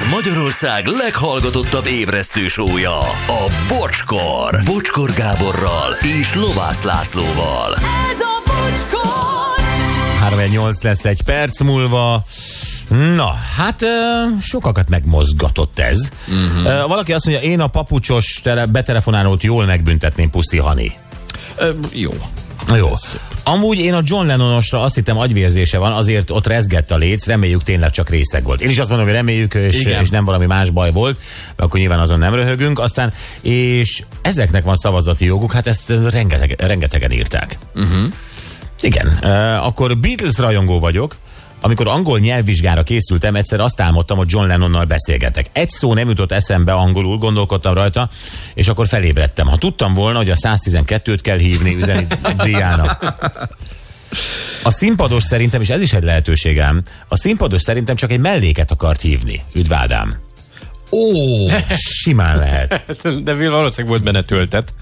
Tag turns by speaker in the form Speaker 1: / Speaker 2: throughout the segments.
Speaker 1: Ez Magyarország leghallgatottabb ébresztő sója, a Bocskor. Bocskor Gáborral és Lovász Lászlóval.
Speaker 2: Ez a bocskor!
Speaker 3: 38 lesz egy perc múlva. Na, hát sokakat megmozgatott ez. Uh-huh. Valaki azt mondja, én a papucsos tele, betelefonálót jól megbüntetném, Puszi Hani.
Speaker 4: Ö, jó.
Speaker 3: Jó. Amúgy én a John Lennonosra azt hittem agyvérzése van, azért ott rezgett a léc, reméljük tényleg csak részeg volt. Én is azt mondom, hogy reméljük, és, és nem valami más baj volt, akkor nyilván azon nem röhögünk. Aztán, és ezeknek van szavazati joguk, hát ezt rengeteg, rengetegen írták. Uh-huh. Igen, uh, akkor Beatles rajongó vagyok, amikor angol nyelvvizsgára készültem, egyszer azt álmodtam, hogy John Lennonnal beszélgetek. Egy szó nem jutott eszembe angolul, gondolkodtam rajta, és akkor felébredtem. Ha tudtam volna, hogy a 112-t kell hívni, üzeni Diának. A színpados szerintem, és ez is egy lehetőségem, a színpados szerintem csak egy melléket akart hívni. Üdv Ádám.
Speaker 4: Ó,
Speaker 3: Simán lehet.
Speaker 5: De valószínűleg volt benne töltet.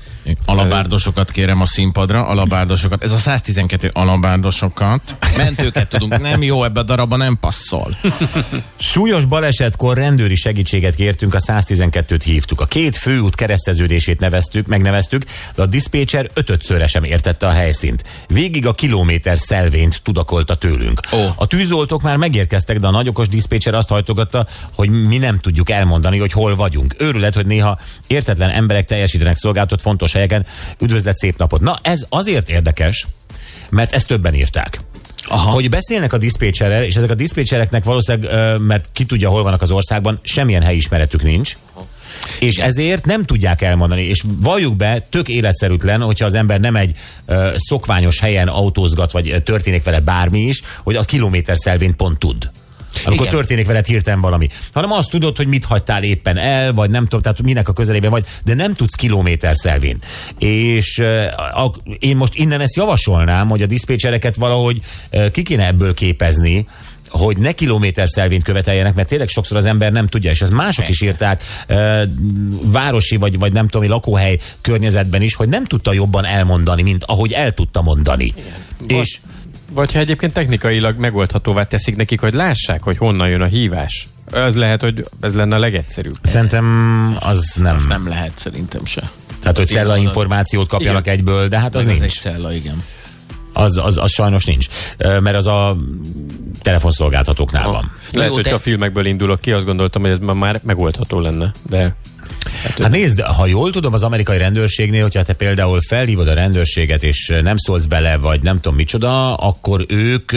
Speaker 4: alabárdosokat kérem a színpadra, alabárdosokat. Ez a 112 alabárdosokat. Mentőket tudunk, nem jó, ebbe a darabba nem passzol.
Speaker 3: Súlyos balesetkor rendőri segítséget kértünk, a 112-t hívtuk. A két főút kereszteződését neveztük, megneveztük, de a diszpécser ötötszörre sem értette a helyszínt. Végig a kilométer szelvényt tudakolta tőlünk.
Speaker 4: Ó.
Speaker 3: A tűzoltók már megérkeztek, de a nagyokos diszpécser azt hajtogatta, hogy mi nem tudjuk elmondani, hogy hol vagyunk. Őrület, hogy néha értetlen emberek teljesítenek szolgáltat fontos helyeken. Üdvözlet, szép napot. Na, ez azért érdekes, mert ezt többen írták. Aha. Hogy beszélnek a diszpécserrel, és ezek a diszpécsereknek valószínűleg, mert ki tudja, hol vannak az országban, semmilyen helyismeretük nincs. És ezért nem tudják elmondani, és valljuk be, tök életszerűtlen, hogyha az ember nem egy ö, szokványos helyen autózgat, vagy történik vele bármi is, hogy a kilométer szelvényt pont tud. Amikor
Speaker 4: Igen.
Speaker 3: Történik veled hirtelen valami. Hanem azt tudod, hogy mit hagytál éppen el, vagy nem tudom, tehát minek a közelében vagy, de nem tudsz kilométer szelvényt. És uh, a, én most innen ezt javasolnám, hogy a diszpécsereket valahogy ki kéne ebből képezni, hogy ne kilométer szelvényt követeljenek, mert tényleg sokszor az ember nem tudja, és az mások is írták városi vagy, vagy nem tudom, környezetben is, hogy nem tudta jobban elmondani, mint ahogy el tudta mondani. Igen. És
Speaker 5: Vagy ha egyébként technikailag megoldhatóvá teszik nekik, hogy lássák, hogy honnan jön a hívás. Az lehet, hogy ez lenne a legegyszerűbb.
Speaker 3: szerintem az nem.
Speaker 4: Ez nem lehet szerintem se.
Speaker 3: Tehát, hogy cella információt kapjanak
Speaker 5: Igen.
Speaker 3: egyből, de hát az
Speaker 4: egy
Speaker 3: nincs.
Speaker 4: cella, igen.
Speaker 3: Az, az, az sajnos nincs. Mert az a telefonszolgáltatóknál van.
Speaker 5: Lehet,
Speaker 4: Jó,
Speaker 5: hogy
Speaker 4: de-
Speaker 5: a filmekből indulok ki, azt gondoltam, hogy ez már megoldható lenne. De
Speaker 3: Hát nézd, ha jól tudom, az amerikai rendőrségnél, hogyha te például felhívod a rendőrséget, és nem szólsz bele, vagy nem tudom micsoda, akkor ők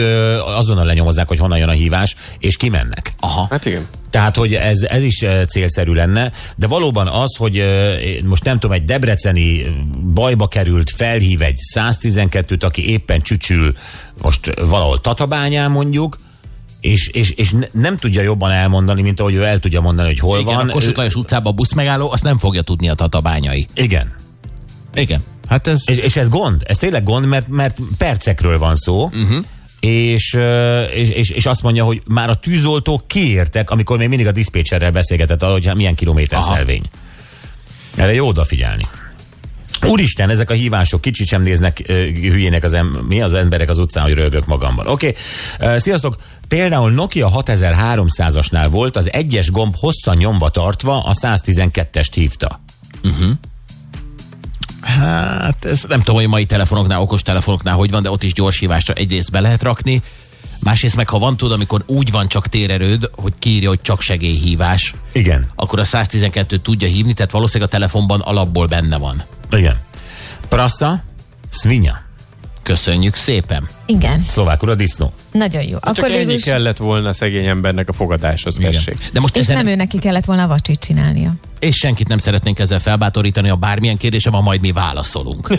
Speaker 3: azonnal lenyomozzák, hogy honnan jön a hívás, és kimennek.
Speaker 4: Aha.
Speaker 5: hát igen.
Speaker 3: Tehát, hogy ez, ez is célszerű lenne, de valóban az, hogy most nem tudom, egy debreceni bajba került, felhív egy 112-t, aki éppen csücsül most valahol Tatabányán mondjuk, és, és, és ne- nem tudja jobban elmondani, mint ahogy ő el tudja mondani, hogy hol
Speaker 4: Igen,
Speaker 3: van.
Speaker 4: a Kossuth Lajos utcában a buszmegálló, azt nem fogja tudni a tatabányai.
Speaker 3: Igen.
Speaker 4: Igen. Hát ez...
Speaker 3: És, és ez gond, ez tényleg gond, mert, mert percekről van szó, uh-huh. és, és, és, azt mondja, hogy már a tűzoltók kiértek, amikor még mindig a diszpécserrel beszélgetett arról, hogy hát milyen kilométer
Speaker 4: Aha.
Speaker 3: szelvény. Erre jó odafigyelni. Úristen, ezek a hívások kicsit sem néznek ö, hülyének az, em- mi az emberek az utcán, hogy rögök magamban. Oké, okay. sziasztok! Például Nokia 6300-asnál volt az egyes gomb hosszan nyomva tartva, a 112-est hívta.
Speaker 4: Hát ez nem tudom, hogy mai telefonoknál, okos telefonoknál hogy van, de ott is gyors hívásra egyrészt be lehet rakni, másrészt meg ha van tudod, amikor úgy van csak térerőd, hogy kiírja, hogy csak segélyhívás,
Speaker 3: Igen,
Speaker 4: akkor a 112 tudja hívni, tehát valószínűleg a telefonban alapból benne van.
Speaker 3: Igen. Prassa, svinya.
Speaker 4: Köszönjük szépen.
Speaker 6: Igen,
Speaker 3: Szlovákul a disznó.
Speaker 6: nagyon jó.
Speaker 5: Csak ennyi kellett volna szegény embernek a fogadáshoz, tessék.
Speaker 4: De most
Speaker 6: És
Speaker 4: ezen
Speaker 6: nem ő neki kellett volna a vacsit csinálnia.
Speaker 4: és senkit nem szeretnénk ezzel felbátorítani, a bármilyen kérdése van, majd mi válaszolunk.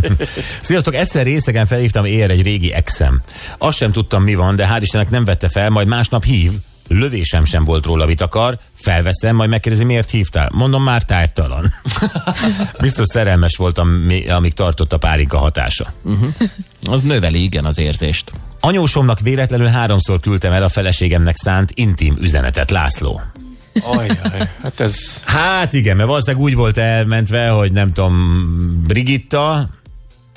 Speaker 3: Sziasztok, egyszer részegen felhívtam ér egy régi exem. Azt sem tudtam mi van, de hál' Istennek nem vette fel, majd másnap hív. Lövésem sem volt róla, mit akar. Felveszem, majd megkérdezi, miért hívtál. Mondom, már tártalan. Biztos szerelmes voltam, amíg tartott a párinka hatása.
Speaker 4: Az növeli igen az érzést.
Speaker 3: Anyósomnak véletlenül háromszor küldtem el a feleségemnek szánt intim üzenetet, László.
Speaker 5: Ajjaj, hát ez...
Speaker 3: Hát igen, mert valószínűleg úgy volt elmentve, hogy nem tudom, Brigitta,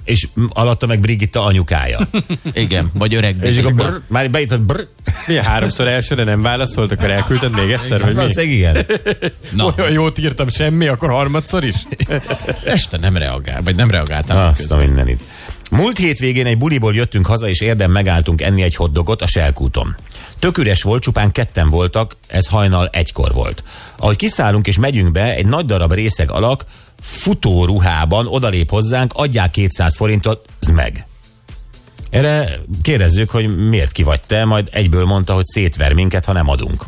Speaker 3: és alatta meg Brigitta anyukája.
Speaker 4: Igen, vagy öreg
Speaker 3: és akkor brr, már beított brr,
Speaker 5: Milyen háromszor elsőre nem válaszolt, akkor elküldted még egyszer, vagy mi?
Speaker 3: Valószínűleg igen.
Speaker 4: Na,
Speaker 5: Olyan jót írtam, semmi, akkor harmadszor is?
Speaker 4: este nem reagál, vagy nem reagáltam.
Speaker 3: Azt a mindenit. Múlt hétvégén egy buliból jöttünk haza, és érdem megálltunk enni egy hotdogot a Selkúton. Tök üres volt, csupán ketten voltak, ez hajnal egykor volt. Ahogy kiszállunk és megyünk be, egy nagy darab részeg alak futóruhában odalép hozzánk, adják 200 forintot, z meg. Erre kérdezzük, hogy miért ki vagy te, majd egyből mondta, hogy szétver minket, ha nem adunk.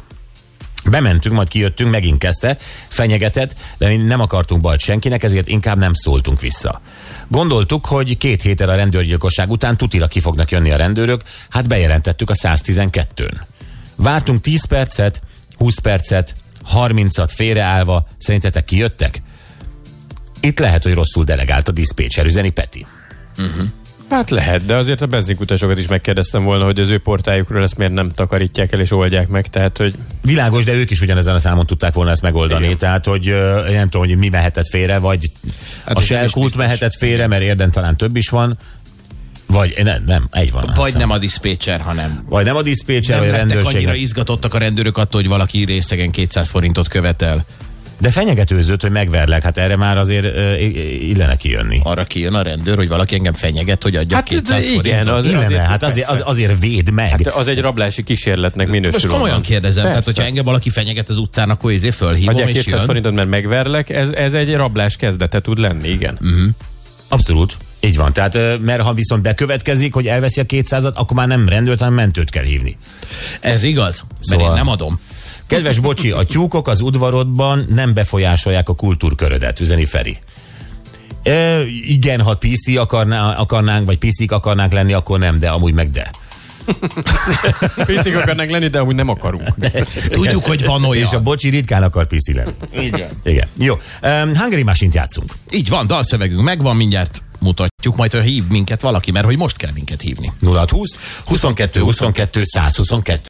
Speaker 3: Bementünk, majd kijöttünk, megint kezdte, fenyegetett, de mi nem akartunk bajt senkinek, ezért inkább nem szóltunk vissza. Gondoltuk, hogy két héttel a rendőrgyilkosság után tutira ki fognak jönni a rendőrök, hát bejelentettük a 112-n. Vártunk 10 percet, 20 percet, 30-at félreállva, szerintetek kijöttek? Itt lehet, hogy rosszul delegált a diszpécser, üzeni Peti.
Speaker 5: Hát lehet, de azért a benzinkutasokat is megkérdeztem volna, hogy az ő portájukról ezt miért nem takarítják el és oldják meg, tehát hogy
Speaker 3: Világos, de ők is ugyanezen a számon tudták volna ezt megoldani.
Speaker 5: Igen.
Speaker 3: Tehát, hogy ö, nem tudom, hogy mi mehetett félre, vagy hát a Shell kult mehetett félre, mert érden talán több is van, vagy nem, nem, egy van.
Speaker 4: Vagy nem a diszpécser, hanem
Speaker 3: Vagy nem a diszpécser, vagy a
Speaker 4: lettek annyira
Speaker 3: rendőrség.
Speaker 4: izgatottak a rendőrök attól, hogy valaki részegen 200 forintot követel.
Speaker 3: De fenyegetőzött, hogy megverlek, hát erre már azért i- illene kijönni.
Speaker 4: Arra kijön a rendőr, hogy valaki engem fenyeget, hogy adjak
Speaker 5: Hát
Speaker 4: 200
Speaker 5: igen,
Speaker 4: forintot.
Speaker 5: az-
Speaker 3: Illene,
Speaker 5: azért-
Speaker 3: hát azért, az, azért véd meg.
Speaker 5: hát az egy rablási kísérletnek minősül.
Speaker 4: Most komolyan kérdezem, tehát
Speaker 5: Persze.
Speaker 4: hogyha engem valaki fenyeget az utcán, akkor ezért fölhívom
Speaker 5: Adják
Speaker 4: és
Speaker 5: 200
Speaker 4: jön.
Speaker 5: forintot, mert megverlek, ez, ez egy rablás kezdete tud lenni, igen.
Speaker 3: Abszolút. Így van. Tehát, mert ha viszont bekövetkezik, hogy elveszi a 200-at, akkor már nem rendőrt, hanem mentőt kell hívni.
Speaker 4: Ez igaz, mert
Speaker 3: Szóval-
Speaker 4: én nem adom.
Speaker 3: Kedves Bocsi, a tyúkok az udvarodban nem befolyásolják a kultúrkörödet, üzeni Feri. E, igen, ha PC akarná, akarnánk, vagy PC-k akarnánk lenni, akkor nem, de amúgy meg de.
Speaker 5: Piszik akarnánk lenni, de amúgy nem akarunk.
Speaker 4: Tudjuk, hogy van olyan.
Speaker 3: És a Bocsi ritkán akar PC lenni.
Speaker 4: Igen.
Speaker 3: Igen. Jó. Um, Hungary Machine-t játszunk.
Speaker 4: Így van, dalszövegünk megvan, mindjárt mutatjuk, majd ha hív minket valaki, mert hogy most kell minket hívni.
Speaker 3: 0620 22 22 122.